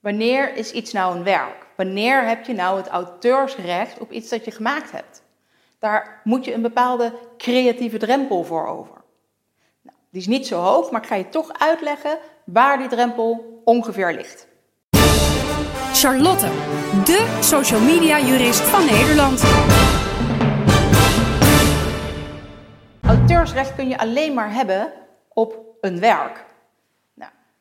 Wanneer is iets nou een werk? Wanneer heb je nou het auteursrecht op iets dat je gemaakt hebt? Daar moet je een bepaalde creatieve drempel voor over. Nou, die is niet zo hoog, maar ik ga je toch uitleggen waar die drempel ongeveer ligt. Charlotte, de social media jurist van Nederland. Auteursrecht kun je alleen maar hebben op een werk.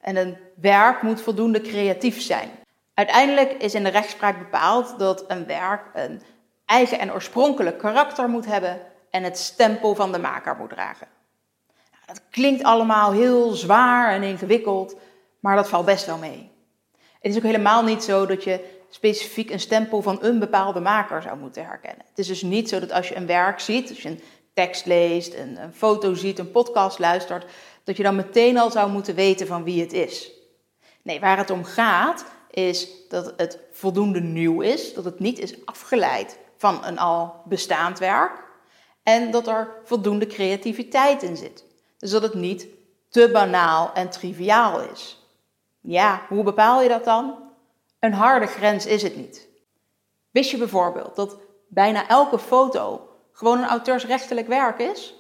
En een werk moet voldoende creatief zijn. Uiteindelijk is in de rechtspraak bepaald dat een werk een eigen en oorspronkelijk karakter moet hebben en het stempel van de maker moet dragen. Nou, dat klinkt allemaal heel zwaar en ingewikkeld, maar dat valt best wel mee. Het is ook helemaal niet zo dat je specifiek een stempel van een bepaalde maker zou moeten herkennen. Het is dus niet zo dat als je een werk ziet, als je een tekst leest, een, een foto ziet, een podcast luistert, dat je dan meteen al zou moeten weten van wie het is. Nee, waar het om gaat is dat het voldoende nieuw is, dat het niet is afgeleid van een al bestaand werk en dat er voldoende creativiteit in zit. Dus dat het niet te banaal en triviaal is. Ja, hoe bepaal je dat dan? Een harde grens is het niet. Wist je bijvoorbeeld dat bijna elke foto gewoon een auteursrechtelijk werk is?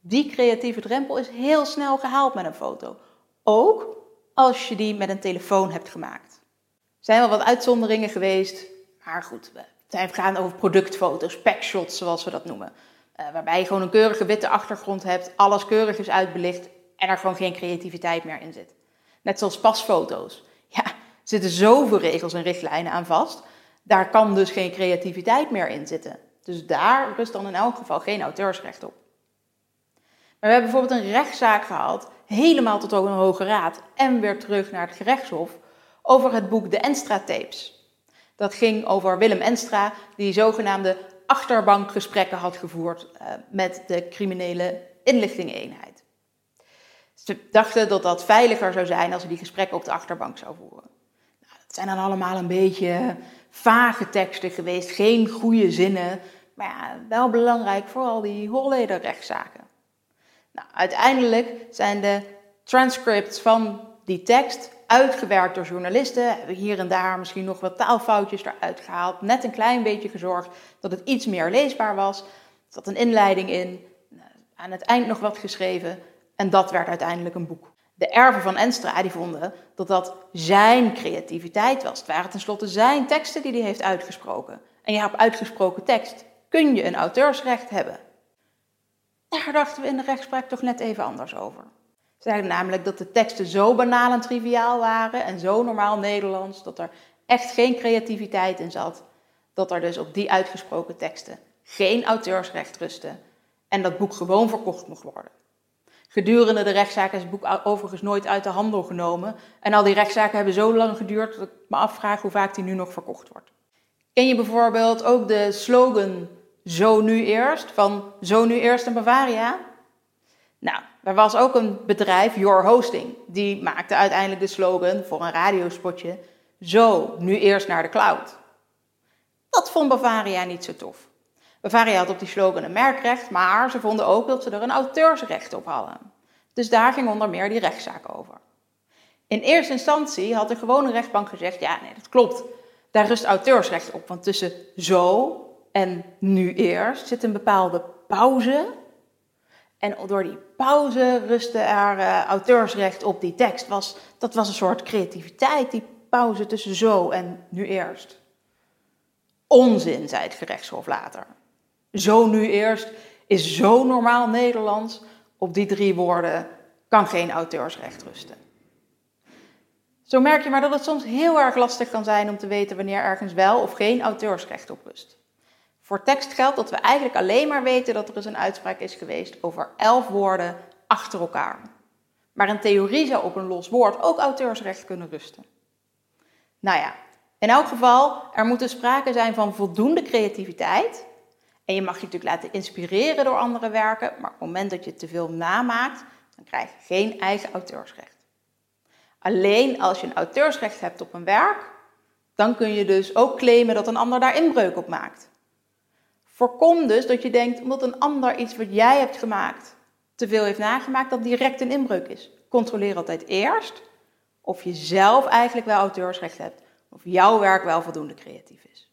Die creatieve drempel is heel snel gehaald met een foto. Ook als je die met een telefoon hebt gemaakt. Er zijn wel wat uitzonderingen geweest, maar goed, we gaan over productfoto's, packshots zoals we dat noemen. Uh, waarbij je gewoon een keurige witte achtergrond hebt, alles keurig is uitbelicht en er gewoon geen creativiteit meer in zit. Net zoals pasfoto's. Ja, er zitten zoveel regels en richtlijnen aan vast. Daar kan dus geen creativiteit meer in zitten. Dus daar rust dan in elk geval geen auteursrecht op. Maar we hebben bijvoorbeeld een rechtszaak gehad, helemaal tot over een hoge raad en weer terug naar het gerechtshof, over het boek De Enstra-tapes. Dat ging over Willem Enstra, die zogenaamde achterbankgesprekken had gevoerd uh, met de criminele inlichtingeneenheid. Ze dachten dat dat veiliger zou zijn als ze die gesprekken op de achterbank zou voeren. Nou, dat zijn dan allemaal een beetje vage teksten geweest, geen goede zinnen, maar ja, wel belangrijk voor al die Holleder-rechtszaken. Nou, uiteindelijk zijn de transcripts van die tekst uitgewerkt door journalisten. Hebben hier en daar misschien nog wat taalfoutjes eruit gehaald. Net een klein beetje gezorgd dat het iets meer leesbaar was. Er zat een inleiding in. Aan het eind nog wat geschreven. En dat werd uiteindelijk een boek. De erven van Enstra die vonden dat dat zijn creativiteit was. Het waren tenslotte zijn teksten die hij heeft uitgesproken. En ja, op uitgesproken tekst kun je een auteursrecht hebben. Daar dachten we in de rechtspraak toch net even anders over. Ze zeiden namelijk dat de teksten zo banaal en triviaal waren en zo normaal Nederlands, dat er echt geen creativiteit in zat. Dat er dus op die uitgesproken teksten geen auteursrecht rustte en dat boek gewoon verkocht mocht worden. Gedurende de rechtszaak is het boek overigens nooit uit de handel genomen. En al die rechtszaken hebben zo lang geduurd dat ik me afvraag hoe vaak die nu nog verkocht wordt. Ken je bijvoorbeeld ook de slogan Zo nu eerst van Zo nu eerst in Bavaria? Nou, er was ook een bedrijf, Your Hosting, die maakte uiteindelijk de slogan voor een radiospotje: Zo, nu eerst naar de cloud. Dat vond Bavaria niet zo tof. Bavaria had op die slogan een merkrecht, maar ze vonden ook dat ze er een auteursrecht op hadden. Dus daar ging onder meer die rechtszaak over. In eerste instantie had de gewone rechtbank gezegd: ja, nee, dat klopt. Daar rust auteursrecht op, want tussen zo en nu eerst zit een bepaalde pauze en door die pauze rustte er uh, auteursrecht op die tekst. Was, dat was een soort creativiteit, die pauze tussen zo en nu eerst. Onzin, zei het gerechtshof later. Zo nu eerst is zo normaal Nederlands. Op die drie woorden kan geen auteursrecht rusten. Zo merk je maar dat het soms heel erg lastig kan zijn om te weten wanneer ergens wel of geen auteursrecht op rust. Voor tekst geldt dat we eigenlijk alleen maar weten dat er eens een uitspraak is geweest over elf woorden achter elkaar. Maar in theorie zou op een los woord ook auteursrecht kunnen rusten. Nou ja, in elk geval, er moet dus sprake zijn van voldoende creativiteit. En je mag je natuurlijk laten inspireren door andere werken, maar op het moment dat je te veel namaakt, dan krijg je geen eigen auteursrecht. Alleen als je een auteursrecht hebt op een werk, dan kun je dus ook claimen dat een ander daar inbreuk op maakt. Voorkom dus dat je denkt, omdat een ander iets wat jij hebt gemaakt te veel heeft nagemaakt, dat direct een inbreuk is. Controleer altijd eerst of je zelf eigenlijk wel auteursrecht hebt, of jouw werk wel voldoende creatief is.